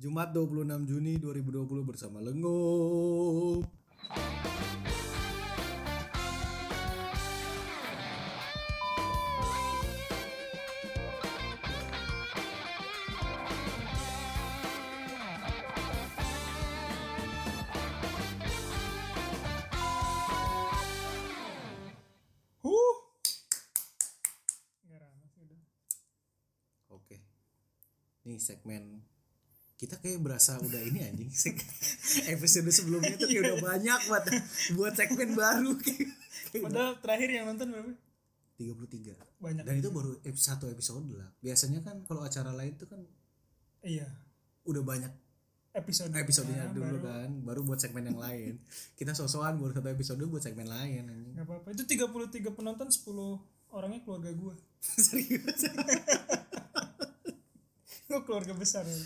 Jumat 26 Juni 2020 bersama. Oke. Nih segmen kita kayak berasa udah ini anjing episode sebelumnya tuh kayak udah banyak buat buat segmen baru kayak, kayak Padahal terakhir yang nonton berapa? 33 Banyak. dan itu baru satu episode lah biasanya kan kalau acara lain tuh kan Iya. udah banyak Episode. episodenya Nah, dulu baru. kan baru buat segmen yang lain kita sosokan baru satu episode buat segmen lain anjing Gak apa-apa. Itu 33 penonton 10 orangnya keluarga gue. serius Gue keluarga besar. ya.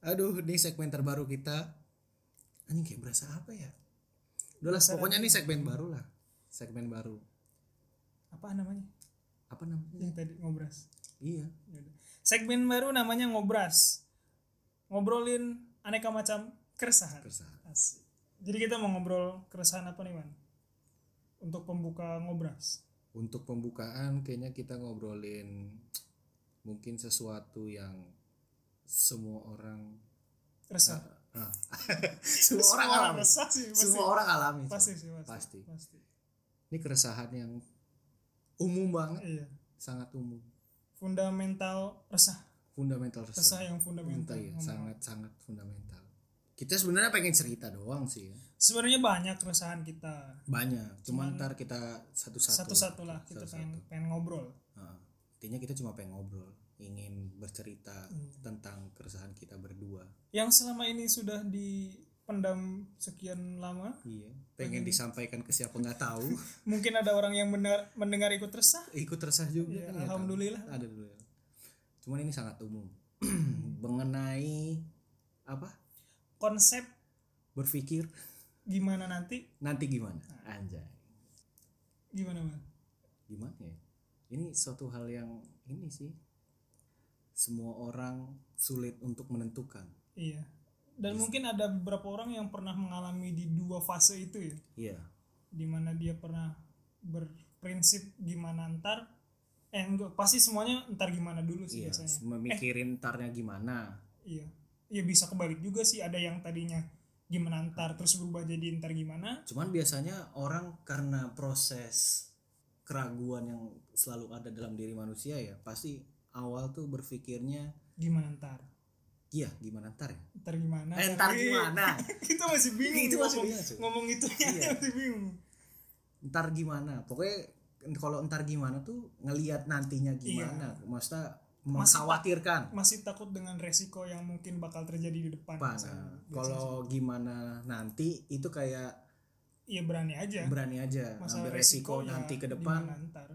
Aduh ini segmen terbaru kita anjing kayak berasa apa ya udah lah pokoknya ini segmen baru lah segmen baru Apa namanya? apa namanya Yang tadi ngobras. iya. Segmen baru namanya ngobras. Ngobrolin aneka macam keresahan. keresahan Asik. Jadi kita mau ngobrol keresahan apa nih, Man? Untuk pembuka ngobras. untuk pembukaan kayaknya kita ngobrolin mungkin sesuatu yang semua orang Resah. ah, semua orang alami resah sih. Pasti. semua orang alami Pasti sih, pasti. pasti Pasti. ini keresahan yang umum banget Iya. sangat umum Fundamental resah. fundamental resah Resah yang fundamental. Fundamental, ya, sangat sangat fundamental kita sebenarnya pengen cerita doang sih ya. Sebenarnya banyak keresahan kita. banyak cuma ntar kita satu-satu Satu-satu lah kita Satu-satu. pengen pengen ngobrol. Nah, intinya kita cuma pengen ngobrol ingin bercerita Hmm. tentang keresahan kita berdua Yang selama ini sudah dipendam sekian lama, iya pengen disampaikan ke siapa nggak tahu mungkin ada orang yang mendengar mendengar ikut resah. ikut resah juga Ya, kan nggak tahu. alhamdulillah. ada dulu cuman ini sangat umum mengenai apa Konsep berpikir gimana nanti? nanti gimana anjay Gimana, Man? gimana ya ini suatu hal yang ini sih semua orang sulit untuk menentukan. Iya. Dan mungkin ada beberapa orang yang pernah mengalami di dua fase itu ya. iya. Di mana dia pernah berprinsip gimana ntar eh enggak pasti semuanya ntar gimana dulu sih iya biasanya. memikirin ntarnya gimana. Iya. Iya bisa kebalik juga sih ada yang tadinya gimana ntar terus berubah jadi ntar gimana. Cuman biasanya orang karena proses keraguan yang selalu ada dalam diri manusia ya pasti awal tuh berpikirnya gimana ntar? iya gimana ntar ya? Ntar gimana? Eh, ntar Tapi gimana? kita masih bingung Itu masih ngomong, bingung, ngomong itunya Iya. masih bingung. Ntar gimana? Pokoknya kalau ntar gimana tuh ngelihat nantinya Iya. gimana? Maksudnya mengkhawatirkan. masih takut dengan resiko yang mungkin bakal terjadi di depan nah, kalau gimana nanti itu kayak iya berani aja. berani aja Masalah ambil resiko, ya nanti ke gimana depan. ntar?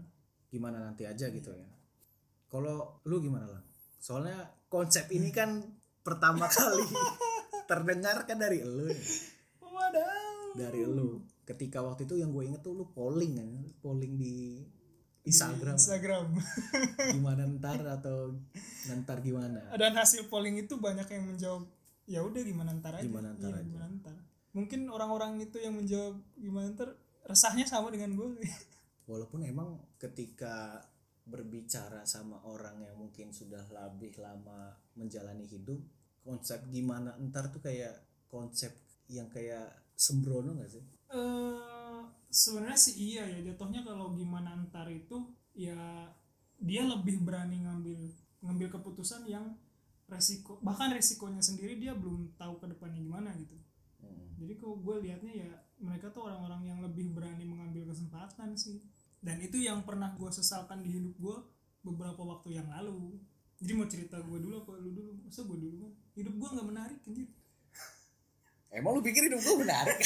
Gimana nanti aja gitu ya kalau lu gimana lah soalnya konsep ini kan pertama kali terdengar kan dari lu nih. Wadaw. dari lu ketika waktu itu yang gue inget tuh lu polling kan polling di Instagram Instagram. gimana ntar atau ntar gimana Dan hasil polling itu banyak yang menjawab ya udah gimana ntar aja. Gimana ntar Iya, aja. gimana ntar. Mungkin orang-orang itu yang menjawab gimana ntar resahnya sama dengan gue. walaupun emang ketika berbicara sama orang yang mungkin sudah lebih lama menjalani hidup konsep gimana ntar tuh kayak konsep yang kayak sembrono gak sih? Eh sebenarnya sih iya ya jatuhnya kalau gimana ntar itu ya dia lebih berani ngambil ngambil keputusan yang resiko bahkan resikonya sendiri dia belum tahu ke depannya gimana gitu. Hmm. jadi kalau gue liatnya ya mereka tuh orang-orang yang lebih berani mengambil kesempatan sih dan itu yang pernah gue sesalkan di hidup gue beberapa waktu yang lalu. Jadi mau cerita gue dulu apa lu dulu? Masa gue dulu kan hidup gue nggak menarik anjir. Emang lu pikir hidup gue menarik?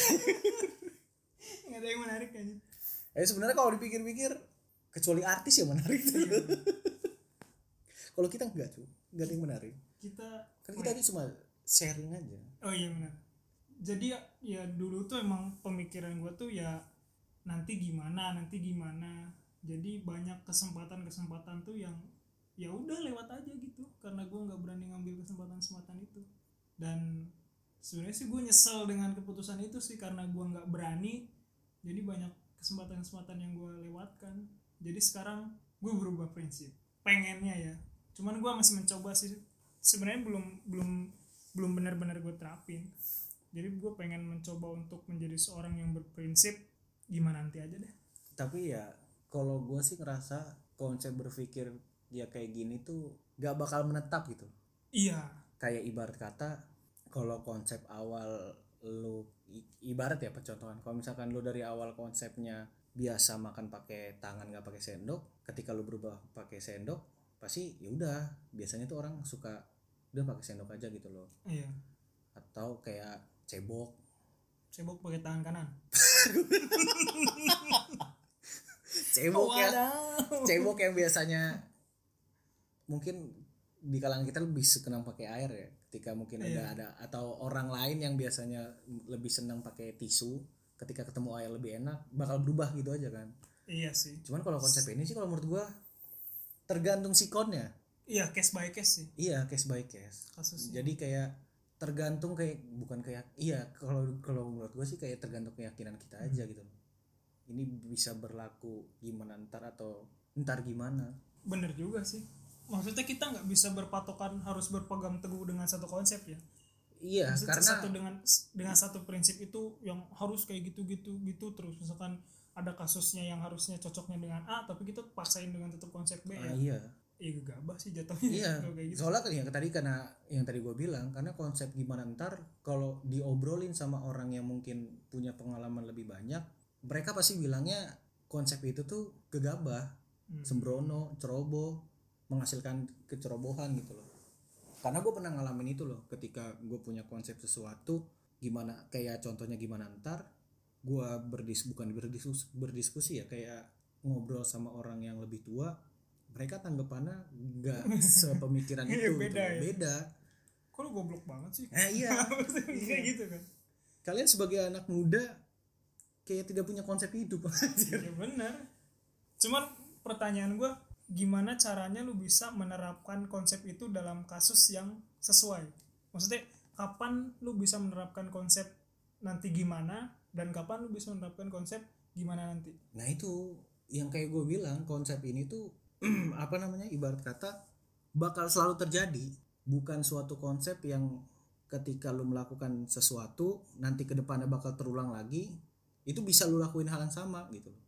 Nggak ada yang menarik anjir. Eh sebenarnya kalau dipikir-pikir kecuali artis yang menarik kalau kita enggak tuh enggak ada yang menarik. Kita kan kita ini cuma sharing aja. Oh iya benar. Jadi ya, ya dulu tuh emang pemikiran gue tuh ya nanti gimana, nanti gimana. Jadi banyak kesempatan-kesempatan tuh yang ya udah lewat aja gitu karena gue nggak berani ngambil kesempatan-kesempatan itu. dan sebenarnya sih gue nyesel dengan keputusan itu sih karena gue nggak berani. Jadi banyak kesempatan-kesempatan yang gue lewatkan. Jadi sekarang gue berubah prinsip pengennya ya. Cuman gue masih mencoba sih. Sebenarnya belum belum belum benar-benar gue terapin. Jadi gue pengen mencoba untuk menjadi seorang yang berprinsip gimana nanti aja deh. Tapi ya kalau gue sih ngerasa konsep berpikir ya kayak gini tuh gak bakal menetap gitu. Iya. Kayak ibarat kata kalau konsep awal lu ibarat ya percontohan kalau misalkan lu dari awal konsepnya biasa makan pakai tangan nggak pakai sendok ketika lu berubah pakai sendok pasti ya udah biasanya tuh orang suka udah pakai sendok aja gitu loh. Iya. Atau kayak cebok. Cebok pakai tangan kanan cebok ya. Cebok yang biasanya mungkin di kalangan kita lebih senang pakai air ya ketika mungkin ada Iya. ada atau orang lain yang biasanya lebih senang pakai tisu ketika ketemu air lebih enak bakal berubah gitu aja kan. Iya sih. Cuman kalau konsep ini sih kalau menurut gua tergantung sikonnya iya case by case sih. Iya case by case. Kasusnya. Jadi kayak tergantung kayak bukan kayak iya kalau kalau menurut gua sih kayak tergantung keyakinan kita aja gitu. Ini bisa berlaku gimana ntar atau ntar gimana. Bener juga sih. Maksudnya kita nggak bisa berpatokan harus berpegang teguh dengan satu konsep ya? Iya Maksudnya karena satu dengan dengan satu prinsip itu yang harus kayak gitu gitu gitu terus. Misalkan ada kasusnya yang harusnya cocoknya dengan A tapi kita paksain dengan tetap konsep B Ah, ya. iya iya gegabah sih jatuhnya iya kayak gitu soalnya kan yang tadi karena yang tadi gue bilang karena konsep gimana ntar kalau diobrolin sama orang yang mungkin punya pengalaman lebih banyak mereka pasti bilangnya konsep itu tuh gegabah Hmm. sembrono ceroboh menghasilkan kecerobohan gitu loh karena gue pernah ngalamin itu loh ketika gue punya konsep sesuatu gimana kayak contohnya gimana ntar gue berdis bukan berdiskusi, berdiskusi ya kayak ngobrol sama orang yang lebih tua mereka tanggapannya nggak sepemikiran Iya, itu beda gitu. ya. beda. Kok lu goblok banget sih? Nah iya. Kayak gitu kan. Kalian sebagai anak muda kayak tidak punya konsep hidup ya benar cuman pertanyaan gue gimana caranya lu bisa menerapkan konsep itu dalam kasus yang sesuai? Maksudnya kapan lu bisa menerapkan konsep nanti gimana dan kapan lu bisa menerapkan konsep gimana nanti? Nah itu yang kayak gue bilang konsep ini tuh apa namanya ibarat kata bakal selalu terjadi bukan suatu konsep yang ketika lu melakukan sesuatu nanti ke depannya bakal terulang lagi itu bisa lu lakuin hal yang sama gitu loh.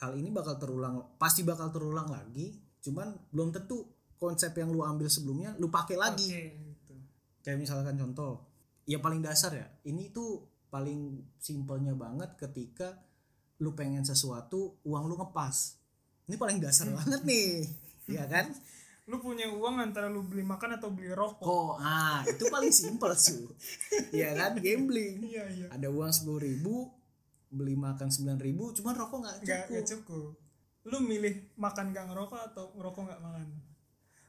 Hal ini bakal terulang pasti bakal terulang lagi cuman belum tentu konsep yang lu ambil sebelumnya lu pakai lagi Oke, gitu. kayak misalkan contoh ya paling dasar ya ini tuh paling simpelnya banget ketika lu pengen sesuatu uang lu ngepas ini paling dasar banget nih. Ya kan? Lu punya uang antara lu beli makan atau beli rokok? Kok ah itu paling simpel su. Ya kan? Gambling. Iya iya. Ada uang sepuluh ribu beli makan sembilan ribu cuman rokok nggak cukup nggak cukup. lu milih makan gak ngerokok atau ngerokok nggak makan?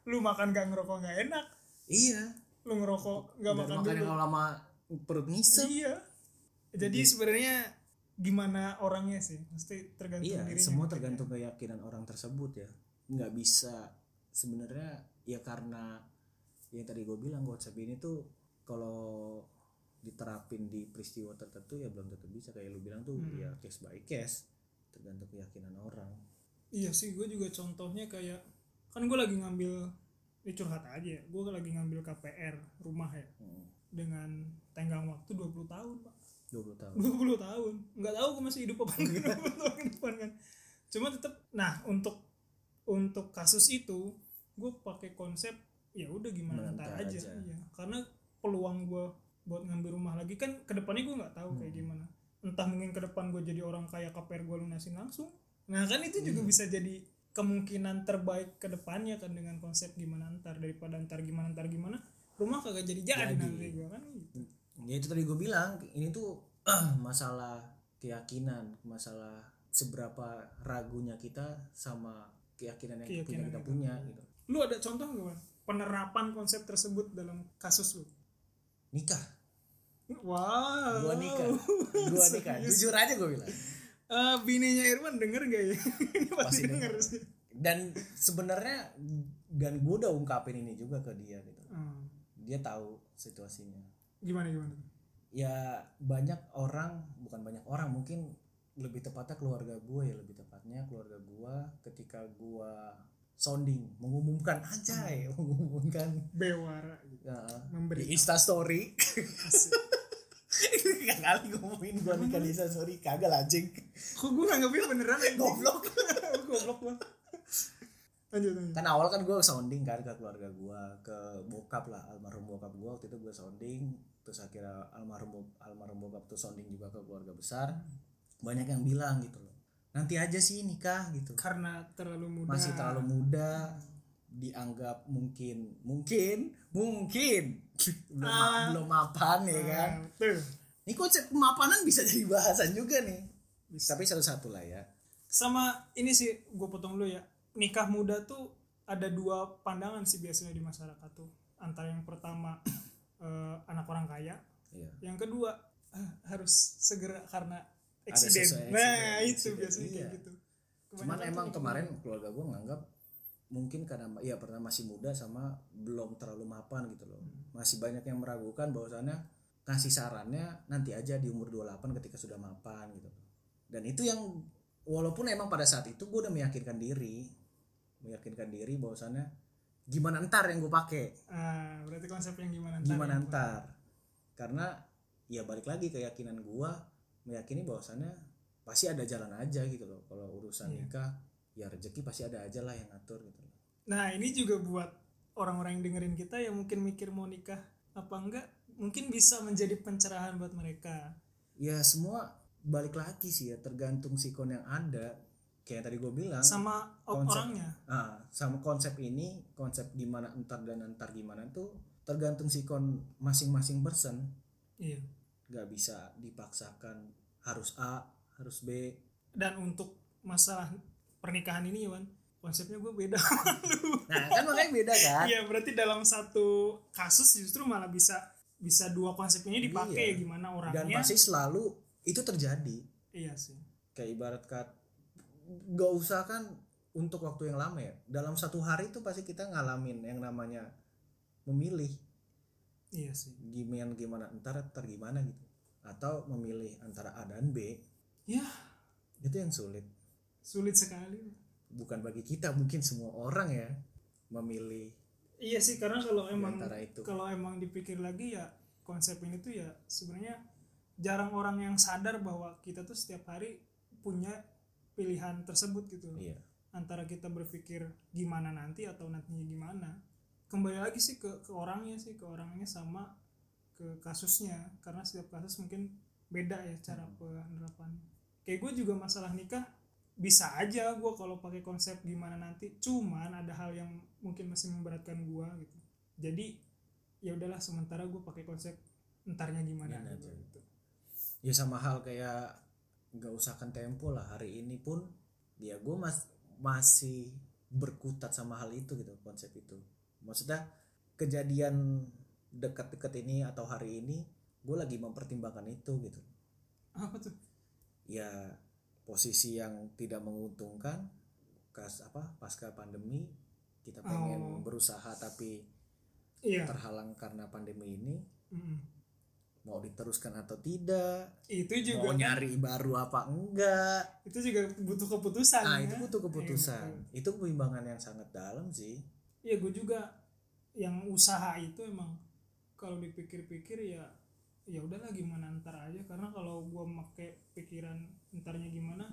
Lu makan gak ngerokok nggak enak? Iya. Lu ngerokok nggak makan makan dulu? yang lama perut ngisep. Iya. Jadi sebenarnya gimana orangnya sih mesti tergantung Iya, dirinya semua tergantung keyakinan orang tersebut ya. Nggak bisa sebenarnya ya karena yang tadi gue bilang konsep ini tuh kalau diterapin di peristiwa tertentu ya belum tentu bisa kayak lu bilang tuh Hmm. ya case by case tergantung keyakinan orang. iya sih gue juga contohnya kayak kan gue lagi ngambil ini curhat aja ya gue lagi ngambil KPR rumah ya Hmm, dengan tenggang waktu 20 tahun pak 20 tahun. 20 tahun nggak tahu gue masih hidup apa enggak 20 tahun ke depan kan cuma tetap nah untuk untuk kasus itu gue pakai konsep ya udah gimana ntar aja. aja. Iya. karena peluang gue buat ngambil rumah lagi kan ke depannya gue nggak tahu kayak Hmm. gimana entah mungkin ke depan gue jadi orang kaya KPR gue lunasin langsung nah kan itu juga Iya. bisa jadi kemungkinan terbaik ke depannya kan dengan konsep gimana ntar daripada ntar gimana ntar gimana rumah kagak jadi jadi Jadi. nanti gue kan gitu. Ya itu tadi gue bilang ini tuh masalah keyakinan, masalah seberapa ragunya kita sama keyakinan yang Keyakinan kita kita punya. gitu. lu ada contoh Wan? penerapan konsep tersebut dalam kasus lu? Nikah. wow. Gua nikah. Gua nikah. Jujur aja gue bilang. Eh, bininya Irwan denger gak ya? Pasti pasti denger. sih. Dan sebenarnya dan gue udah ungkapin ini juga ke dia gitu. Hmm. dia tahu situasinya gimana gimana? Ya banyak orang bukan banyak orang mungkin lebih tepatnya keluarga gue ya lebih tepatnya keluarga gue ketika gue sounding mengumumkan aja ya mengumumkan. Bewara gitu. ya, Memberi di Insta Story. Gak kali ngomongin gue nikah di Insta Story kagak lah kok gue nganggapnya beneran goblok. Goblok banget lanjut lanjut. Kan awal kan gue sounding kan ke keluarga gue ke bokap lah almarhum bokap gue waktu itu gue sounding terus akhirnya almarhum almarhum bokap tuh sounding juga ke keluarga besar. Banyak yang bilang gitu loh nanti aja sih nikah gitu. Karena terlalu muda. Masih terlalu muda dianggap mungkin mungkin mungkin. Belum Ah. belum mapan ya kan? Ah, ini konsep pemapanan bisa jadi bahasan juga nih. Bisa. tapi satu-satu lah ya. Sama ini sih gue potong dulu ya. Nikah muda tuh ada dua pandangan sih biasanya di masyarakat tuh. Antara yang pertama eh, anak orang kaya. Iya. Yang kedua eh, harus segera karena eksiden. nah itu eksiden, biasanya kayak iya. gitu. Cuman Kebanyakan tuh emang nikah kemarin muda. keluarga gue nganggap mungkin karena ya pernah masih muda sama belum terlalu mapan gitu loh. Masih banyak yang meragukan bahwasannya kasih sarannya nanti aja di umur 28 ketika sudah mapan gitu. Dan itu yang walaupun emang pada saat itu gue udah meyakinkan diri meyakinkan diri bahwasannya gimana ntar yang gue pakai ah berarti konsep yang gimana ntar gimana ntar? karena ya balik lagi keyakinan gua meyakini bahwasannya pasti ada jalan aja gitu loh. Kalau urusan Iya. nikah ya rezeki pasti ada aja lah yang ngatur gitu loh. Nah ini juga buat orang-orang yang dengerin kita yang mungkin mikir mau nikah apa enggak mungkin bisa menjadi pencerahan buat mereka. ya semua balik lagi sih ya tergantung sikon yang ada kayak tadi gue bilang Sama Konsep. orangnya. ah, sama konsep ini konsep gimana entar dan entar gimana tuh tergantung sikon masing-masing person Iya. nggak bisa dipaksakan harus A harus B Dan untuk masalah pernikahan ini Wan, konsepnya gue beda. nah kan makanya beda kan Iya berarti dalam satu kasus justru malah bisa bisa dua konsep ini dipakai Iya. gimana dan orangnya. pasti selalu itu terjadi Iya sih. kayak ibarat kat gak usah kan untuk waktu yang lama ya. Dalam satu hari itu pasti kita ngalamin yang namanya memilih. Iya sih. gimana gimana entar entar gimana gitu. Atau memilih antara A dan B. Ya itu yang sulit. Sulit sekali. bukan bagi kita mungkin semua orang ya memilih Iya sih karena kalau emang antara itu. kalau emang dipikir lagi ya konsep ini tuh ya sebenarnya jarang orang yang sadar bahwa kita tuh setiap hari punya pilihan tersebut gitu. Iya. Antara kita berpikir gimana nanti atau nantinya gimana. Kembali lagi sih ke ke orangnya sih ke orangnya sama ke kasusnya. Karena setiap kasus mungkin beda ya cara penerapannya. Kayak gue juga masalah nikah bisa aja gue kalau pakai konsep gimana nanti. Cuman ada hal yang mungkin masih memberatkan gue gitu. Jadi ya udahlah sementara gue pakai konsep entarnya gimana aja. gitu. ya sama hal kayak nggak usahkan tempo lah hari ini pun ya gue mas masih berkutat sama hal itu gitu konsep itu. Maksudnya kejadian dekat-dekat ini atau hari ini gue lagi mempertimbangkan itu gitu. Apa tuh? Ya posisi yang tidak menguntungkan kas apa pasca pandemi kita pengen Oh. berusaha tapi iya. terhalang karena pandemi ini. Mm-mm. Mau diteruskan atau tidak itu mau juga kan nyari baru apa enggak. Itu juga butuh keputusan nah ya. itu butuh keputusan. Betul. itu pertimbangan yang sangat dalam sih. Iya gue juga yang usaha itu emang kalau dipikir-pikir ya ya udahlah gimana ntar aja. Karena kalau gue make pikiran entarnya gimana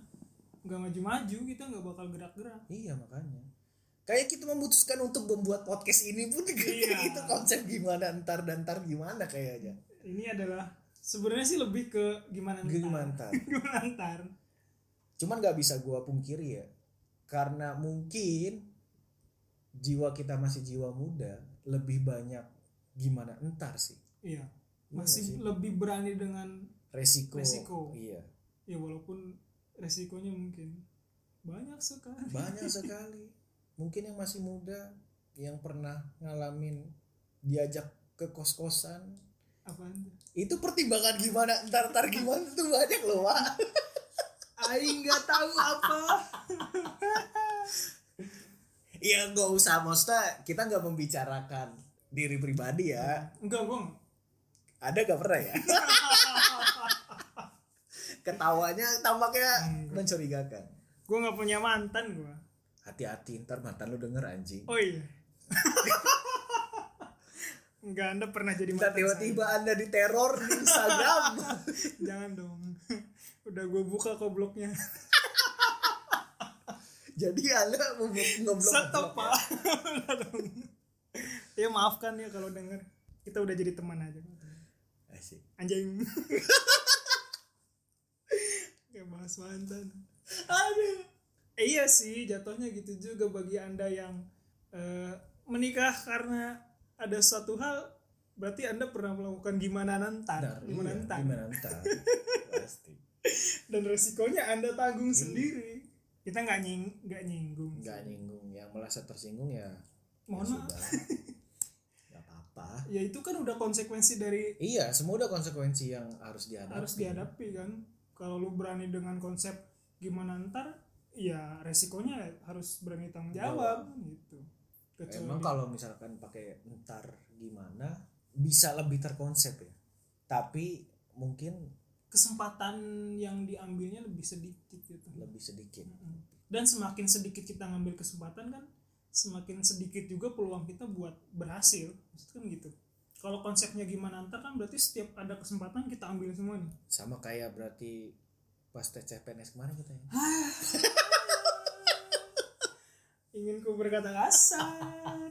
nggak maju-maju kita nggak bakal gerak-gerak. Iya makanya. Kayak kita memutuskan untuk membuat podcast ini pun Iya. itu konsep gimana ntar dan ntar gimana kayaknya ini adalah sebenarnya sih lebih ke gimana ntar gimana ntar gimana ntar cuman nggak bisa gua pungkiri ya karena mungkin jiwa kita masih jiwa muda lebih banyak gimana entar sih. Iya. Iya masih sih? lebih berani dengan resiko. Resiko. iya. Ya walaupun resikonya mungkin banyak sekali. Banyak sekali. Mungkin yang masih muda yang pernah ngalamin diajak ke kos kosan apa itu pertimbangan gimana? Entar entar gimana tuh? Banyak loh Wak. Aing nggak tahu apa. Iya nggak usah. Maksudnya kita nggak membicarakan diri pribadi ya. Enggak gue ada gak pernah ya? Ketawanya tampaknya Enggak. mencurigakan. Gue nggak punya mantan gue hati-hati ntar mantan lu denger anjing. Oh iya enggak anda pernah jadi mantan tiba-tiba anda diteror di Instagram. Saya. jangan dong. Udah gue buka kok blognya. Jadi anda mau ngeblok stop pak. Ya maafkan ya kalau denger. Kita udah jadi teman aja. Asik. anjing. Kayak bahas mantan. Aduh. Eh, iya sih jatuhnya gitu juga bagi anda yang eh, menikah karena ada suatu hal berarti anda pernah melakukan gimana nantar Ntar, gimana iya, nantar gimana ntar pasti. Dan resikonya anda tanggung Iya. sendiri. Kita nggak nying nggak nyinggung nggak nyinggung. Yang merasa tersinggung ya mohon ya maaf. nggak apa-apa. Ya itu kan udah konsekuensi dari iya semua udah konsekuensi yang harus dihadapi. Harus dihadapi kan? Kalau lu berani dengan konsep gimana ntar ya resikonya harus berani tanggung jawab gitu Kecuali emang kalau misalkan pakai ntar gimana bisa lebih terkonsep ya. Tapi mungkin kesempatan yang diambilnya lebih sedikit gitu. Lebih sedikit. Dan semakin sedikit kita ngambil kesempatan kan semakin sedikit juga peluang kita buat berhasil. Maksudnya kan gitu. Kalau konsepnya gimana ntar kan berarti setiap ada kesempatan kita ambil semua nih. Sama kayak berarti pas tes CPNS kemarin kita ya ingin ku berkata kasar.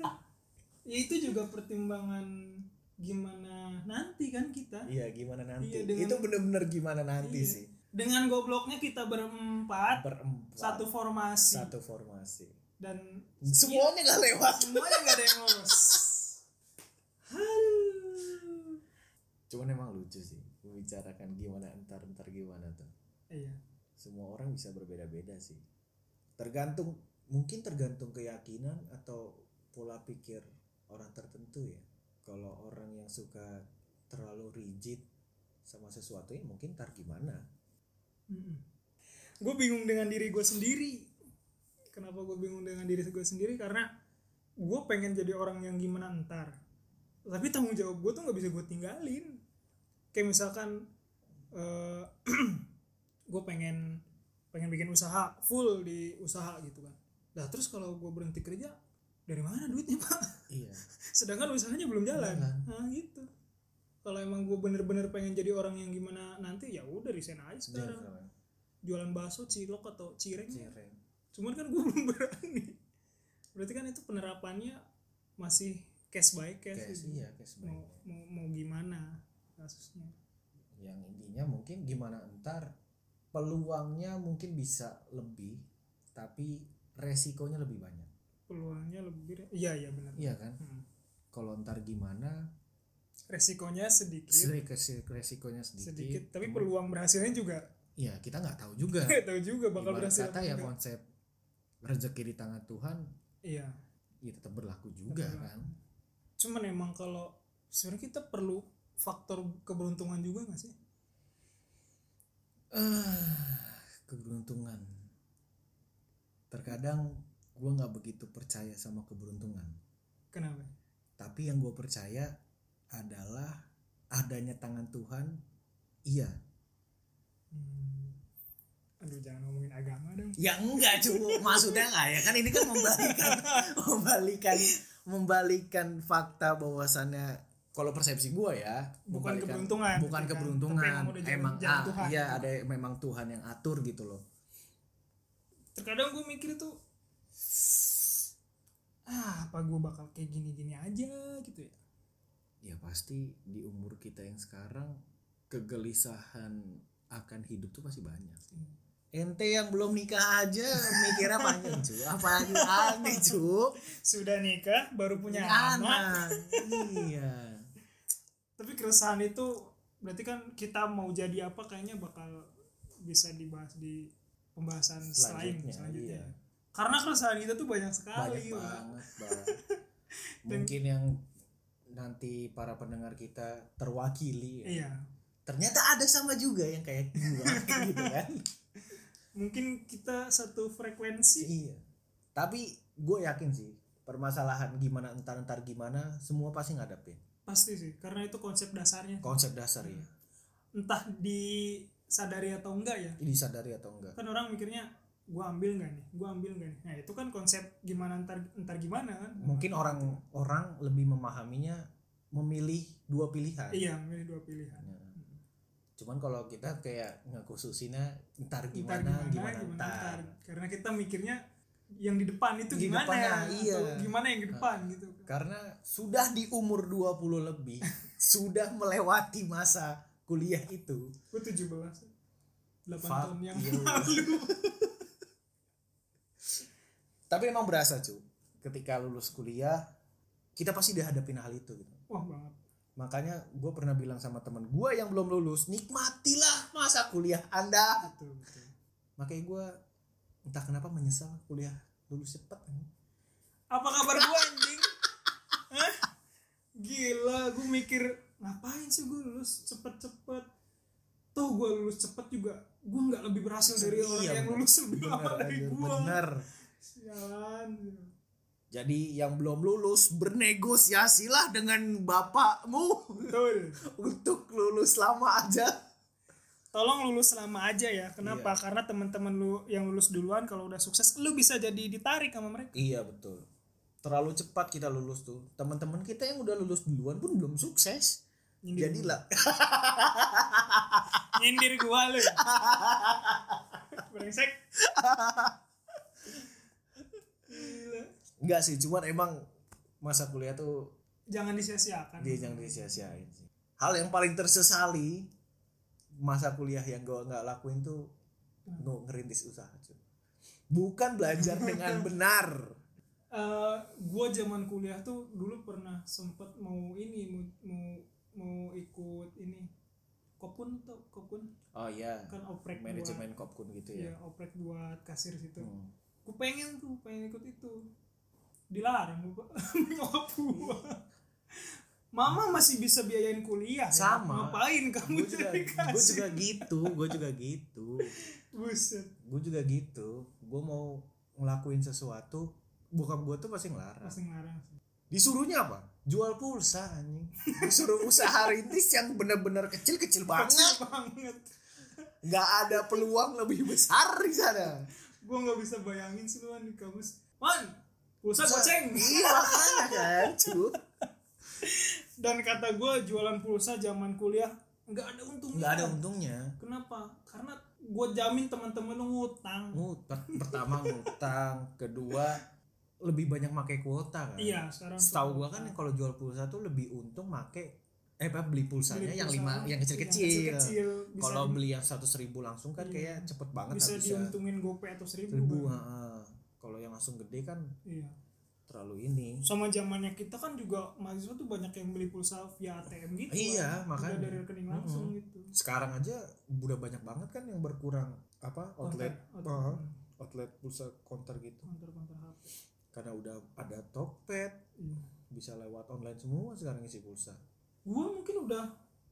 Ya itu juga pertimbangan gimana nanti kan kita. Iya gimana nanti? Iya, dengan- itu bener-bener gimana nanti Iya. sih. Dengan gobloknya kita berempat berempat. satu formasi. Satu formasi. Dan semuanya gak lewat. semuanya nggak ada yang lolos. Cuman emang lucu sih membicarakan gimana entar entar gimana tuh. Iya. Semua orang bisa berbeda-beda sih. Tergantung mungkin tergantung keyakinan atau pola pikir orang tertentu ya. Kalau orang yang suka terlalu rigid sama sesuatu ya mungkin ntar gimana? Gue bingung dengan diri gue sendiri. Kenapa gue bingung dengan diri gue sendiri? Karena gue pengen jadi orang yang gimana ntar. Tapi tanggung jawab gue tuh nggak bisa gue tinggalin. Kayak misalkan eh gue pengen pengen bikin usaha full di usaha gitu kan nah terus kalau gue berhenti kerja dari mana duitnya pak iya sedangkan usahanya belum jalan Jalan. nah gitu kalau emang gue bener-bener pengen jadi orang yang gimana nanti ya udah resign aja sekarang Jangan. jualan bakso cilok atau cireng Cireng. cuman kan gue belum berani berarti kan itu penerapannya masih case by case, Cash, gitu. iya cash mau, buy. mau mau gimana kasusnya yang intinya mungkin gimana entar peluangnya mungkin bisa lebih tapi resikonya lebih banyak peluangnya lebih iya iya benar iya kan Hmm. kalau ntar gimana resikonya sedikit Sedikit- resikonya sedikit, sedikit tapi cuman- peluang berhasilnya juga Iya kita nggak tahu juga. nggak tahu juga bakal Ibarat berhasil kata ya enggak. konsep rezeki di tangan Tuhan iya ya tetap berlaku juga Tetap kan. cuman emang kalau sebenarnya kita perlu faktor keberuntungan juga nggak sih Ah, keberuntungan. Terkadang gue nggak begitu percaya sama keberuntungan. kenapa Tapi yang gue percaya adalah adanya tangan Tuhan. Iya. Hmm. aduh jangan ngomongin agama dong Ya enggak cu, maksudnya enggak ya kan ini kan membalikan membalikan membalikan fakta bahwasannya kalau persepsi gua ya Bukan keberuntungan, bukan kan. keberuntungan emang emang ah, iya ada memang Tuhan yang atur gitu loh terkadang gue mikir tuh ah apa gue bakal kayak gini-gini aja gitu ya. Ya pasti di umur kita yang sekarang kegelisahan akan hidup tuh pasti banyak. Hmm. ente yang belum nikah aja mikirnya panjang cu apalagi aneh cu sudah nikah baru punya anak. anak. Iya. Tapi keresahan itu berarti kan kita mau jadi apa kayaknya bakal bisa dibahas di pembahasan selain Selanjutnya, selanjutnya. iya. karena keresahan kita tuh banyak sekali banyak banget Bang. mungkin yang nanti para pendengar kita terwakili ya. iya. Ternyata ada sama juga yang kayak gua gitu kan. Mungkin kita satu frekuensi. Iya. Tapi gue yakin sih permasalahan gimana entar entar gimana semua pasti ngadepin. Pasti sih karena itu konsep dasarnya. Konsep dasar ya entah disadari atau enggak ya? Disadari atau enggak? Kan orang mikirnya gua ambil nggak nih? Gua ambil nggak nih? Nah itu kan konsep gimana ntar ntar gimana kan? Mungkin orang orang lebih memahaminya memilih dua pilihan. Iya milih dua pilihan. Ya. cuman kalau kita kayak ngekhususinnya entar Ntar gimana gimana, entar, ntar. karena kita mikirnya yang di depan itu Di gimana depannya, atau iya. gimana yang di depan gitu karena sudah di umur 20 lebih sudah melewati masa kuliah itu. Gue 17 8 Fuck tahun yang you. lalu. Tapi emang berasa cu. Ketika lulus kuliah kita pasti dihadapin hal itu gitu. Wah banget. Makanya gue pernah bilang sama temen gue yang belum lulus nikmatilah masa kuliah anda. Betul betul. Makanya gue entah kenapa menyesal kuliah lulus cepet apa kabar gue anjing? Hah? gila gue mikir ngapain sih gue lulus cepet-cepet? Toh gue lulus cepet juga gue nggak lebih berhasil dari orang Iya, yang bener. lulus lebih lama dari gue bener. Sialan. jadi yang belum lulus bernegosiasilah dengan bapakmu betul. untuk lulus lama aja. Tolong lulus lama aja ya kenapa? Iya. karena teman-teman lu yang lulus duluan kalau udah sukses lu bisa jadi ditarik sama mereka. Iya betul. Terlalu cepat kita lulus tuh. Teman-teman kita yang udah lulus duluan pun belum sukses Nyindir jadilah. nyindir gua lu. Brengsek. Gila. enggak sih cuman emang masa kuliah tuh jangan disia-siakan. Dia jangan disia-siain sih. Hal yang paling tersesali masa kuliah yang gue nggak lakuin tuh gue ngerintis usaha cuy. Bukan belajar dengan benar. Eh, gua zaman kuliah tuh dulu pernah sempet mau ini mau mau, mau ikut ini kopun tuh kopun? Oh iya. Kan oprek buat manajemen kopkun gitu ya? ya oprek buat kasir situ. Hmm. gue pengen tuh pengen ikut itu. Dilarang gua nyokap gua mama masih bisa biayain kuliah ya. Sama. ngapain kamu gue juga jadi gue juga gitu gue juga gitu. Buset. Gue juga gitu. Gue mau ngelakuin sesuatu bokap gue tuh pasti ngelarang. Pasti ngelarang disuruhnya apa jual pulsa anjing. Disuruh usaha rintis yang bener-bener kecil-kecil banget. Kecil banget. Nggak ada peluang lebih besar di sana. Gue nggak bisa bayangin sih lu Wan, di kampus. Man pulsa goceng. Iya makanya kan dan kata gue jualan pulsa zaman kuliah nggak ada untungnya. Nggak ada untungnya. Kenapa? Karena gue jamin teman-teman ngutang. Ngutang. Pertama ngutang kedua lebih banyak pakai kuota kan iya sekarang setahu gua kan kalau jual pulsa tuh lebih untung make eh apa beli pulsanya Beli yang pulsa, lima yang kecil-kecil kecil-kecil. Kalau beli yang seratus ribu langsung kan Iya. kayak cepet banget bisa habisnya. diuntungin gope atau seribu, seribu kan. kalau yang langsung gede kan iya terlalu ini sama zamannya kita kan juga mahasiswa tuh banyak yang beli pulsa via ATM gitu Iya, kan. makanya. Udah dari rekening langsung Mm-mm. gitu sekarang aja udah banyak banget kan yang berkurang apa outlet Heeh, outlet, outlet pulsa counter gitu konter-konter HP karena udah ada Tokped iya. bisa lewat online semua sekarang isi pulsa. Gua mungkin udah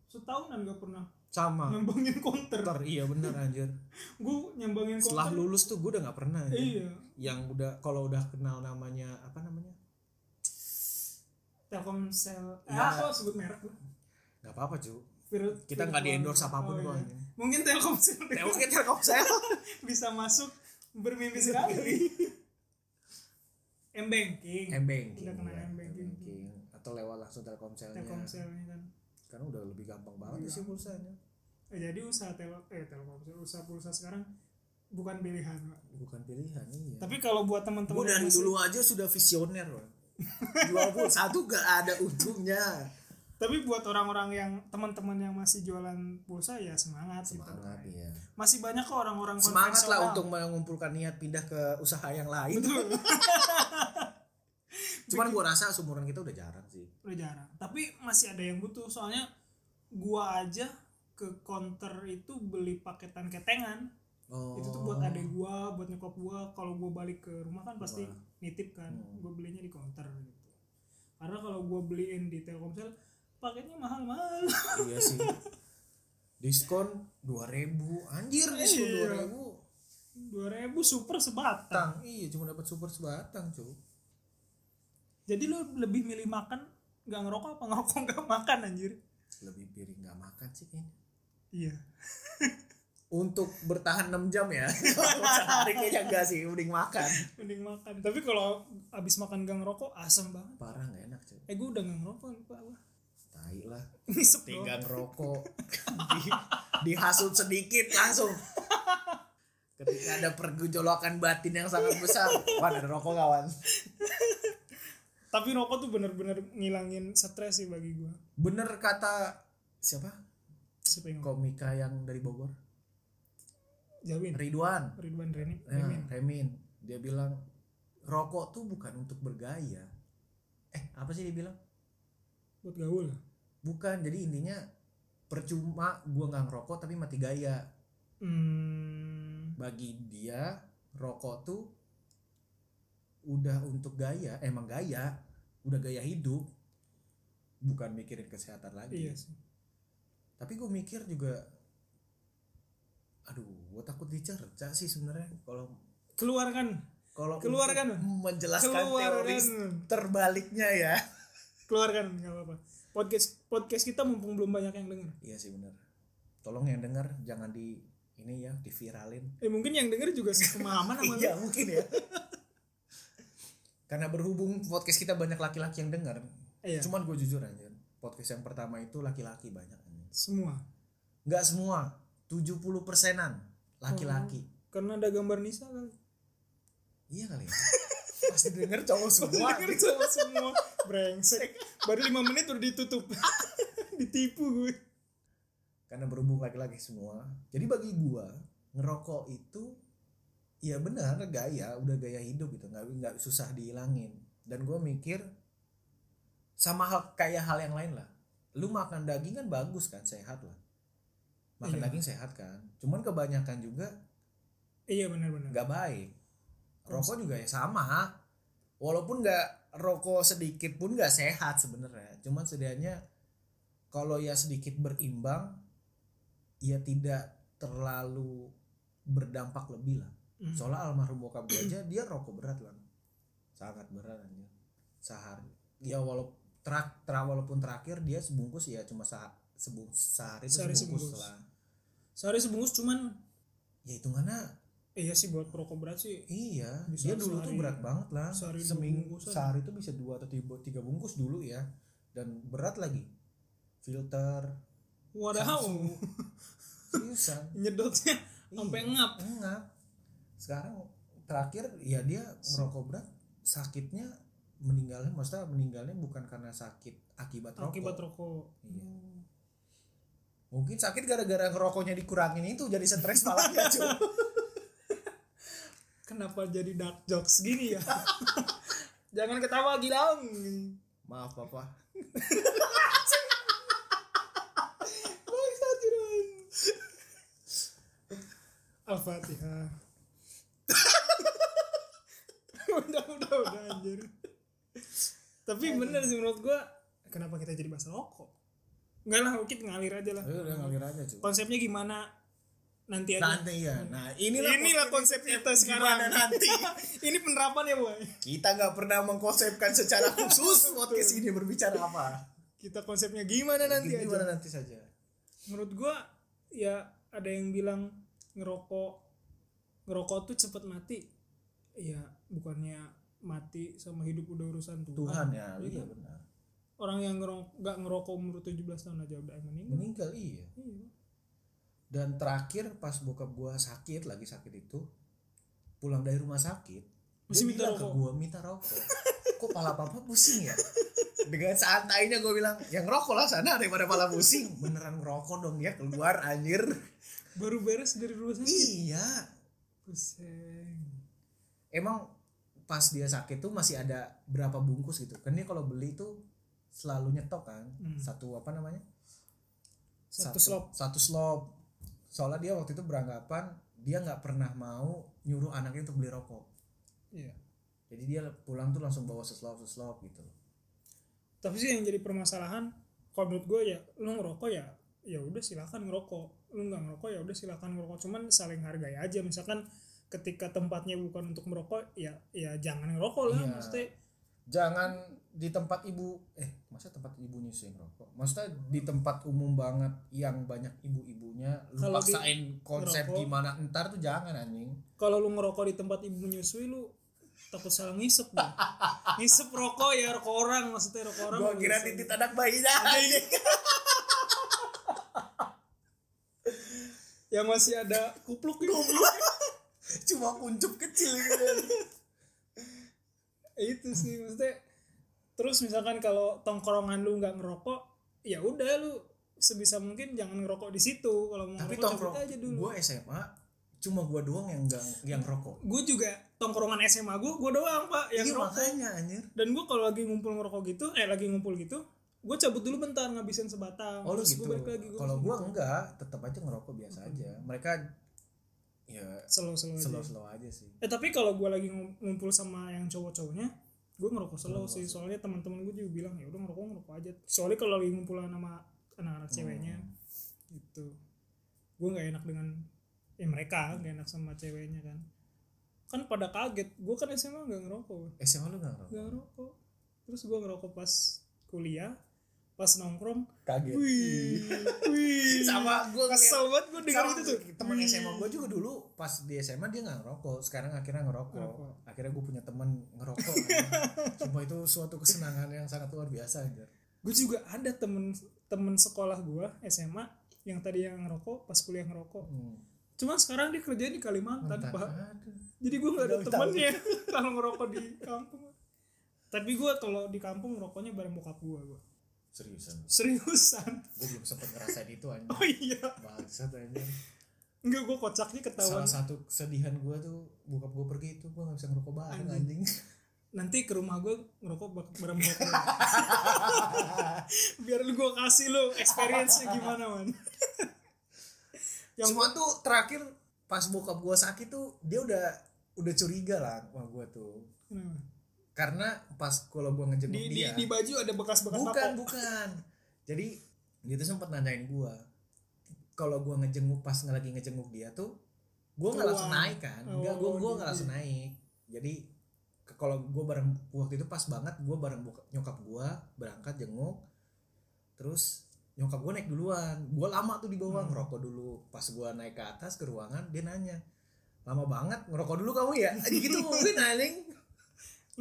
setahunan gak pernah sama. nyambangin konter. Ntar, iya bener anjir. Gua nyambangin konter. Setelah lulus tuh gue udah nggak pernah ya. iya. Yang udah kalau udah kenal namanya apa namanya? Telkomsel. Eh, Ya. apa sebut merek gua? Nggak apa-apa cu. Kita nggak di endorse apa pun Oh, iya. mungkin Telkomsel. Oke Telkomsel. Bisa masuk bermimpi sekali M-banking M-banking Udah kena ya, M-banking. M-banking. atau lewat langsung Telkomselnya. Telkomsel ini kan. Karena udah lebih gampang banget Iya. sih pulsanya. Eh, jadi usaha tel eh telkomsel usaha pulsa sekarang bukan pilihan Pak. bukan pilihan iya. Tapi kalau buat teman-teman gue yang dari masih- dulu aja sudah visioner loh jual pulsa tuh gak ada untungnya tapi buat orang-orang yang teman-teman yang masih jualan pulsa ya semangat, semangat gitu iya. Masih banyak kok orang-orang semangat lah untuk mengumpulkan niat pindah ke usaha yang lain. Betul. cuman gue rasa seumuran kita udah jarang sih. Udah jarang. Tapi masih ada yang butuh soalnya gua aja ke counter itu beli paketan ketengan. Oh. itu tuh buat adek gua buat nyokap gua. Kalau gua balik ke rumah kan pasti Wah. nitip kan. Hmm. gua belinya di counter gitu. Karena kalau gua beliin di telkomsel paketnya mahal-mahal. Iya sih. Diskon 2000 anjir diskon Iya. 2000 2000 super sebatang. Tang iya cuma dapat super sebatang cuy jadi lu lebih milih makan nggak ngerokok apa ngerokok nggak makan anjir? Lebih pilih nggak makan sih kayaknya iya. Untuk bertahan 6 jam ya. Sehari kayaknya enggak sih mending makan. Mending makan. Tapi kalau abis makan gak ngerokok asam banget. Parah nggak enak cuy eh gue udah gak ngerokok lupa gue tai lah. Tinggal ngerokok. Di, dihasut sedikit langsung. Ketika ada pergejolakan batin yang sangat besar. Wah ada rokok kawan tapi rokok tuh bener-bener ngilangin stres sih bagi gue bener kata siapa? Siapa yang komika yang dari Bogor. Jawin. Ridwan. Ridwan Reni Ya, Remin. Remin. Dia bilang rokok tuh bukan untuk bergaya. Eh apa sih dia bilang? Buat gaul. Bukan jadi intinya percuma gua nggak ngerokok tapi mati gaya. Hmm, bagi dia rokok tuh udah untuk gaya emang gaya udah gaya hidup bukan mikirin kesehatan lagi. Iya sih. Tapi gue mikir juga aduh gue takut dicerca sih sebenarnya kalau keluarkan. kalau Keluarkan. menjelaskan Keluarkan. teori terbaliknya ya. Keluarkan nggak apa-apa. Podcast podcast kita mumpung belum banyak yang denger. Iya sih benar tolong yang dengar jangan di ini ya diviralin. Eh mungkin yang denger juga sepemahaman sama iya mungkin ya karena berhubung podcast kita banyak laki-laki yang dengar iya. cuman gue jujur aja podcast yang pertama itu laki-laki banyak semua. Nggak semua 70 persenan laki-laki. Karena ada gambar Nisa kali. Iya kali ya. Pasti denger cowok semua Denger sama semua. Brengsek. Baru lima menit udah ditutup. Ditipu gue karena berhubung laki-laki semua jadi bagi gua ngerokok itu ya benar gaya udah gaya hidup gitu nggak nggak susah dihilangin. Dan gua mikir sama hal kayak hal yang lain lah. Lu makan daging kan bagus kan sehat lah. Makan Iya. daging sehat kan. Cuman kebanyakan juga iya benar-benar nggak baik. Rokok juga ya sama. Walaupun nggak rokok sedikit pun nggak sehat sebenarnya. Cuman setidaknya kalau ya sedikit berimbang ya tidak terlalu berdampak lebih lah Hmm. soalnya almarhum bokap gue aja dia rokok berat lah sangat berat aja sehari. Ya walaupun terak, terak walaupun terakhir dia sebungkus ya cuma sa, sebung, sehari itu Sehari sebungkus, sebungkus. lah. Sehari sebungkus cuman ya hitungannya iya sih buat perokok berat sih. Iya, Bisa dia dulu tuh berat banget lah. sehari Seminggu sehari tuh bisa dua atau tiga, tiga bungkus dulu ya, dan berat lagi. Filter, wadaw. Seriusan, nyedotnya sampai Iya, ngap. ngap. Sekarang terakhir ya dia ngerokok berat, sakitnya meninggalnya, maksudnya meninggalnya bukan karena sakit akibat rokok. akibat rokok Iya. Mungkin sakit gara-gara ngerokoknya dikurangin itu jadi stres malah ya cuy. kenapa jadi dark jokes gini ya jangan ketawa gilang Maaf papa. Al-Fatihah udah udah udah anjir. Tapi bener sih menurut gua kenapa kita jadi bahas rokok? Enggak lah kita ngalir aja lah. Ayo udah ngalir aja cuy. konsepnya gimana? Nanti aja. Nanti ya. Nah inilah inilah konsep kita sekarang. nanti? ini penerapan ya boy? Kita nggak pernah mengkonsepkan secara khusus podcast ini berbicara apa. kita konsepnya gimana nanti aja Gimana nanti saja. menurut gua ya ada yang bilang ngerokok ngerokok tuh cepet mati ya bukannya mati sama hidup udah urusan Tuhan, Tuhan ya, Iya. iya benar. orang yang ngerokok nggak ngerokok umur 17 tahun aja udah meninggal Meninggal iya. Iya. Dan terakhir pas bokap gua sakit lagi sakit itu pulang dari rumah sakit dia minta bilang ke rokok? gua minta rokok. Kok pala papa pusing ya? Dengan santainya gue bilang, yang rokok lah sana daripada pala pusing. Beneran ngerokok dong ya keluar anjir. baru beres dari rumah sakit Iya. pusing emang pas dia sakit tuh masih ada berapa bungkus gitu? Kan dia kalau beli tuh selalu nyetok kan. Hmm. satu apa namanya? Satu slop. Satu slop. Soalnya dia waktu itu beranggapan dia nggak pernah mau nyuruh anaknya untuk beli rokok. Iya. Jadi dia pulang tuh langsung bawa seslop seslop gitu. Tapi sih yang jadi permasalahan kalau menurut gue ya lu ngerokok ya ya udah silakan ngerokok. Lu nggak ngerokok ya udah silakan ngerokok. Cuman saling hargai aja. Misalkan ketika tempatnya bukan untuk merokok ya ya jangan ngerokok lah Iya. maksudnya. Jangan di tempat ibu eh masa tempat ibu nyusuin rokok maksudnya di tempat umum banget yang banyak ibu-ibunya lu di- paksain konsep ngerokok. gimana entar tuh jangan anjing. Kalau lu ngerokok di tempat ibu menyusui lu takut salah ngisep lu. ngisep rokok ya rokok orang maksudnya rokok orang gua kira titit anak bayinya. Yang masih ada kupluk gitu cuma kuncup kecil gitu. Itu sih maksudnya terus misalkan kalau tongkrongan lu nggak ngerokok ya udah lu sebisa mungkin jangan ngerokok di situ. Kalau mau tapi ngerokok tongkrong aja dulu. gua SMA cuma gua doang yang enggak yang rokok gue juga tongkrongan SMA gue gue doang pak yang iya ngerokok. makanya anjir. Dan gue kalau lagi ngumpul ngerokok gitu eh lagi ngumpul gitu gue cabut dulu bentar ngabisin sebatang. Oh terus gitu. gue balik lagi gua kalau gitu. enggak tetap aja ngerokok biasa aja. Mereka ya slow slow aja. slow aja sih. Eh tapi kalau gue lagi ngum- ngumpul sama yang cowok-cowoknya gue ngerokok slow sih. soalnya teman-teman gue juga bilang ya udah ngerokok ngerokok aja. Soalnya kalau lagi ngumpul sama anak-anak ceweknya gitu. Gue nggak enak dengan eh mereka nggak enak sama ceweknya kan. Kan pada kaget gue kan SMA nggak ngerokok. SMA lu nggak ngerokok? Nggak ngerokok. Terus gue ngerokok pas kuliah pas nongkrong kaget. wih wih. Sama gue kesel banget gue dengar itu. tuh teman Wih. SMA gue juga dulu pas di SMA dia nggak ngerokok sekarang akhirnya ngerokok. Ngerokok. akhirnya gue punya teman ngerokok. Cuma itu suatu kesenangan yang sangat luar biasa anjir. Gue juga ada temen temen sekolah gue SMA yang tadi yang ngerokok pas kuliah ngerokok. Hmm. cuma sekarang dia kerja di Kalimantan Entah, pak. Aduh. jadi gue nggak ada temennya kalau ngerokok di kampung. Tapi gue kalau di kampung ngerokoknya bareng bokap gue gue seriusan? Seriusan? Gue belum sempet ngerasain itu anjir oh iya. Bangsat anjir enggak gue kocaknya ketahuan. Salah satu kesedihan gue tuh bokap gue pergi itu gue gak bisa ngerokok bareng Anjing. anjing. Nanti ke rumah gue ngerokok bareng bokap gue biar lu gue kasih lu experience nya gimana man. Yang cuma tuh terakhir pas bokap gue sakit tuh dia udah udah curiga lah sama gue tuh. Kenapa? Karena pas kalau gue ngejenguk di, di, dia di baju ada bekas-bekas bukan rokok bukan. Jadi dia tuh sempat nanyain gua kalau gua ngejenguk pas lagi ngejenguk dia tuh gua nggak langsung naik kan? Enggak gua Oh, gua gitu. nggak langsung naik. Jadi kalau gua bareng waktu itu pas banget gua bareng buka- nyokap gua berangkat jenguk terus nyokap gua naik duluan. Gua lama tuh di bawah Hmm. ngerokok dulu. Pas gua naik ke atas ke ruangan dia nanya lama banget ngerokok dulu kamu ya? Gitu. Ngomongin anjing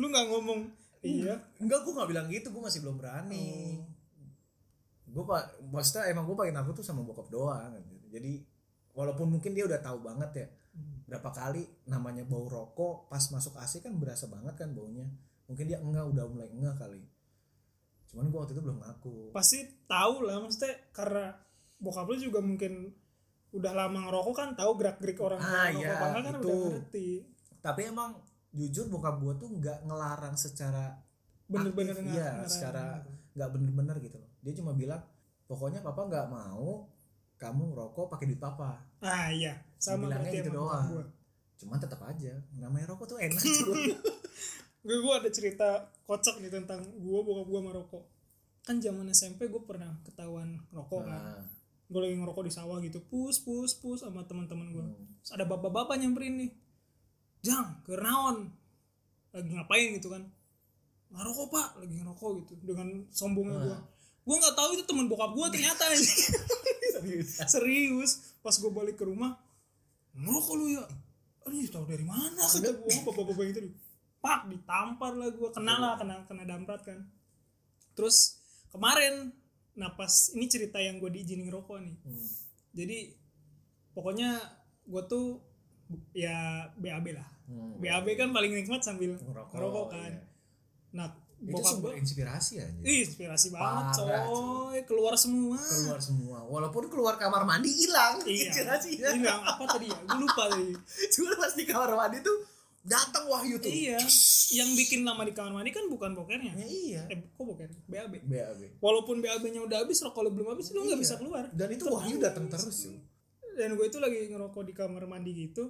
lu nggak ngomong iya Enggak, gue gak bilang gitu, gue masih belum berani. Oh. Gue pak, maksudnya emang gue paling takut tuh sama bokap doang. Jadi walaupun mungkin dia udah tahu banget ya, Hmm. berapa kali namanya bau rokok pas masuk AC kan berasa banget kan baunya. Mungkin dia enggak udah mulai enggak kali. Cuman gue waktu itu belum ngaku. pasti tahu lah maksudnya karena bokap lu juga mungkin udah lama ngerokok kan tahu gerak gerik orang Ah, ngerokok iya, kan itu. udah ngerti Tapi emang jujur bokap gue tuh nggak ngelarang secara bener-bener Aktif, iya, secara- gitu. nggak bener-bener gitu loh. Dia cuma bilang pokoknya papa nggak mau kamu rokok pakai duit papa. ah iya sama Dibilangnya berarti gitu doang. gua cuman tetap aja namanya rokok tuh enak gue gue ada cerita kocak nih tentang gue bokap gue merokok kan zaman SMP gue pernah ketahuan rokok kan nah, gue lagi ngerokok di sawah gitu pus pus pus sama teman-teman gue hmm. Terus ada bapak-bapak nyamperin nih jang ke naon lagi ngapain gitu kan? Ngerokok pak. Lagi ngerokok gitu dengan sombongnya gue Nah. gue nggak tahu itu teman bokap gue ternyata serius. Serius. Pas gue balik ke rumah ngerokok lu ya? Aduh tahu dari mana? kata gue bapak-bapak tadi pak ditampar lah gue kena lah kena kena damprat kan. Terus kemarin nah pas ini cerita yang gue diizinin ngerokok nih. Hmm. jadi pokoknya gue tuh ya BAB lah. Hmm. BAB kan paling nikmat sambil ngerokok, ngerokok kan. iya. nah itu gue inspirasi aja Ih, inspirasi banget Parah, coy. Keluar semua. Keluar semua. Walaupun keluar kamar mandi hilang. Iya. Inspirasinya Ini nggak- apa tadi ya? Gue lupa tadi. Cuma pas di kamar mandi tuh datang wahyu tuh. Iya. Yang bikin lama di kamar mandi kan bukan bokernya. Ya, iya. Eh kok boker? BAB BAB walaupun BAB-nya udah habis kalau belum habis lu nggak Iya. bisa keluar. Dan itu wahyu datang terus yuk dan gue itu lagi ngerokok di kamar mandi gitu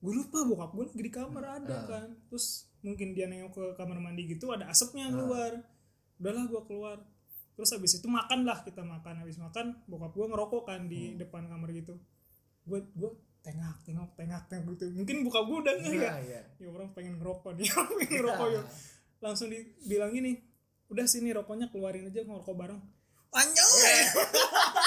gue lupa bokap gue lagi di kamar ada Ah. kan. Terus mungkin dia nengok ke kamar mandi gitu ada asapnya Ah. keluar. Udahlah gue keluar. Terus habis itu makan lah kita makan. Habis makan bokap gue ngerokok kan di Hmm. depan kamar gitu. Gue gue tengok tengok tengok tengok gitu. Mungkin bokap gue udah nggak ya? iya. Iya ya orang pengen ngerokok nih orang pengen ngerokok ya. Langsung dibilang gini udah sini rokoknya keluarin aja ngerokok bareng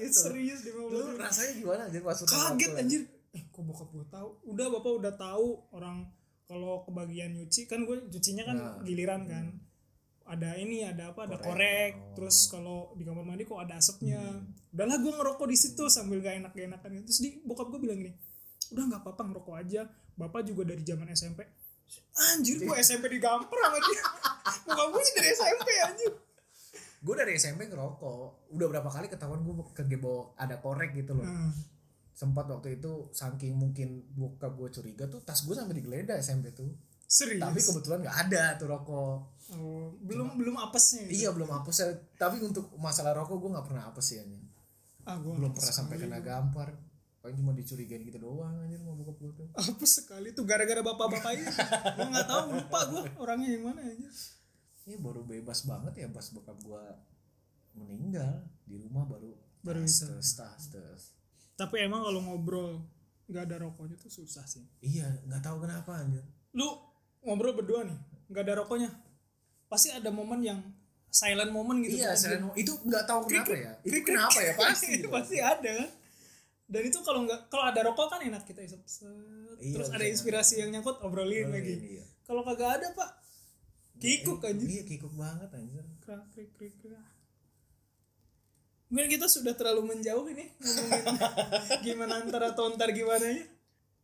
anjay serius di lu rasanya gimana anjir udah kaget anjir. Eh kok bokap gue tahu? Udah bapak udah tahu orang kalau kebagian nyuci. Kan gue cucinya kan Nah. gililan kan. Ada ini ada apa ada Korek. korek. Oh. terus kalau di kamar mandi kok ada asapnya. Udahlah gue ngerokok di situ sambil gak enak gak enakan terus di bokap gue bilang gini udah nggak apa-apa ngerokok aja. Bapak juga dari zaman SMP anjir gue SMP digampar sama dia bokap gue dari SMP anjir gue dari SMP ngerokok. Udah berapa kali ketahuan gue kegebo ada korek gitu loh. Nah, sempat waktu itu saking mungkin bokap gue curiga tuh tas gue sampai digeledah SMP tuh. Serius? Tapi kebetulan nggak ada tuh rokok. Oh, belum belum apesnya gitu. iya belum hapus. Ya tapi untuk masalah rokok gue nggak pernah sih anjing. Ah, gua belum apes pernah sampai kena gampar. Paling cuma dicurigain gitu doang anjir sama bokap gue tuh. Apes sekali tuh gara-gara bapak-bapak ini. Gue nggak tahu lupa gue orangnya yang mana aja ini baru bebas banget ya pas bokap gue meninggal di rumah baru Baru tas, bisa. tas, tas, tas. tapi emang kalau ngobrol nggak ada rokoknya tuh susah sih iya nggak tahu kenapa anjir lu ngobrol berdua nih nggak ada rokoknya pasti ada momen yang silent moment gitu iya tuh. selain itu nggak tahu kenapa ya itu Krik, krik. kenapa ya pasti pasti ada kan dan itu kalau nggak kalau ada rokok kan enak kita isep set. Iya, terus ada inspirasi yang nyangkut obrolin lagi Iya. kalau kagak ada pak kikuk anjir iya kikuk banget anjir krak krik krik krik. Mungkin kita sudah terlalu menjauh ini ngomongin gimana antar atau ntar gimana ya?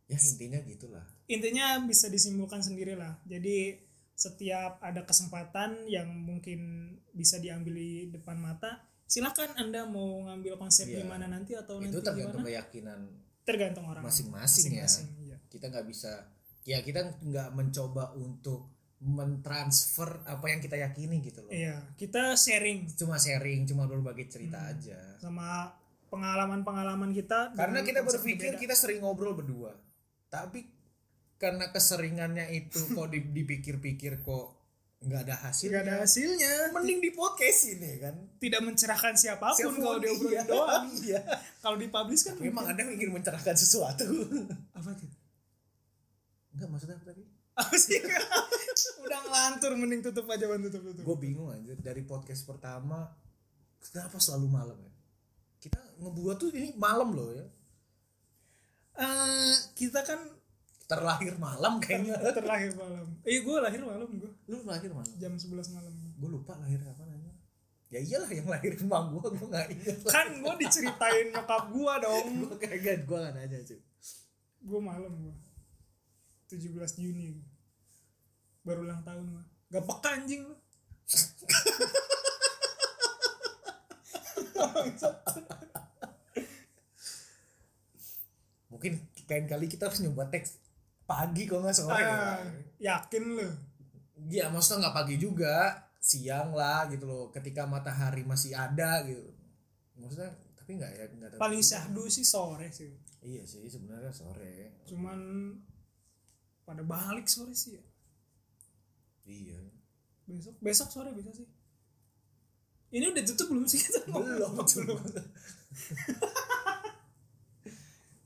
Ya intinya gitulah. Intinya bisa disimpulkan sendiri lah jadi setiap ada kesempatan yang mungkin bisa diambil di depan mata silakan anda mau ngambil konsep Iya. gimana nanti atau itu nanti tergantung gimana? keyakinan tergantung orang. masing-masing ya. Iya. kita nggak bisa ya kita nggak mencoba untuk mentransfer apa yang kita yakini gitu loh. Iya kita sharing. Cuma sharing cuma berbagi cerita Hmm. aja. Sama pengalaman-pengalaman kita karena kita berpikir berbeda. kita sering ngobrol berdua. Tapi karena keseringannya itu kok di- dipikir-pikir kok nggak ada hasil nggak ada hasilnya. mending di podcast ini kan? Tidak mencerahkan siapa pun kalau diobrolin iya. doang. iya. Kalau dipublish kan memang anda ingin mencerahkan sesuatu. Apa tuh? Enggak maksudnya apa tadi apa sih? Udah ngelantur mending tutup aja ban tutup tutup. Gue bingung aja dari podcast pertama kenapa selalu malam ya? Kita ngebuat tuh ini malam loh ya. Eh, kita kan terlahir malam kayaknya. Terlahir malam. Eh gue lahir malam gue lu lahir malam? Jam 11 malam. Gue lupa lahir kapan aja ya iyalah yang lahir emak gue gue nggak ingat kan gue diceritain nyokap gue dong. Gue kagak gue nggak nanya cuy gue malam gue 17 Juni. Baru ulang tahun gue gak peka anjing. Lu mungkin lain kali kita harus nyoba teks pagi kok nggak sore. Ah, ya yakin lu? Ya maksudnya nggak pagi juga siang lah gitu loh ketika matahari masih ada gitu. Maksudnya tapi nggak ya nggak paling syahdu sih sore sih. Iya sih sebenarnya sore. Cuman pada balik sore sih ya. Iya. Besok besok sore bisa sih. Ini udah tutup belum sih? Kita belum. belum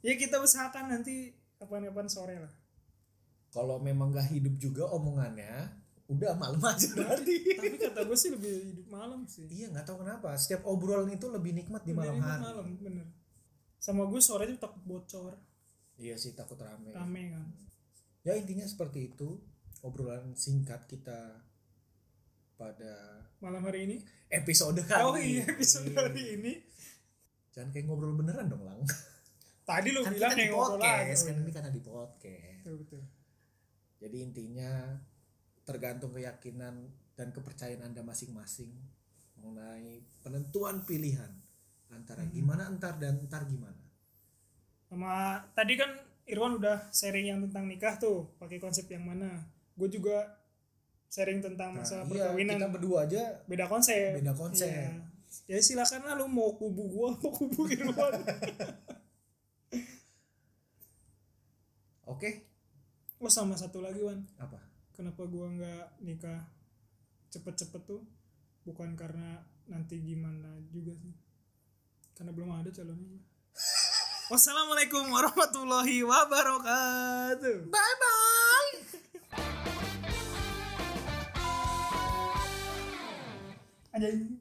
ya kita usahakan nanti kapan-kapan sore lah. Kalau memang nggak hidup juga omongannya udah malam aja berarti. tapi kata gue sih lebih hidup malam sih. Iya nggak tahu kenapa. Setiap obrolan itu lebih nikmat di malam hari. malam bener. Sama gue sore tuh takut bocor. Iya sih takut rame. Rame kan ya intinya seperti itu. Obrolan singkat kita pada malam hari ini. episode kali oh iya episode ini. hari ini. Jangan kayak ngobrol beneran dong lang. Tadi lu kan bilang yang ngobrol podcast kan? Oh, ini karena di podcast. Betul betul. Jadi intinya tergantung keyakinan dan kepercayaan anda masing-masing mengenai penentuan pilihan antara Hmm. gimana entar dan entar gimana. Sama tadi kan Irwan udah sharing yang tentang nikah tuh pakai konsep yang mana. Gue juga sharing tentang Nah, masalah iya, perkawinan. kita berdua aja beda konsep. beda konsep. Iya. ya silakan lah lu mau kubu gua mau kubu Irwan. Oke. Oh sama satu lagi Wan. Apa? Kenapa gua nggak nikah cepet-cepet tuh? Bukan karena nanti gimana juga sih. Karena belum ada calonnya Wassalamualaikum warahmatullahi wabarakatuh. Bye bye. Anjing.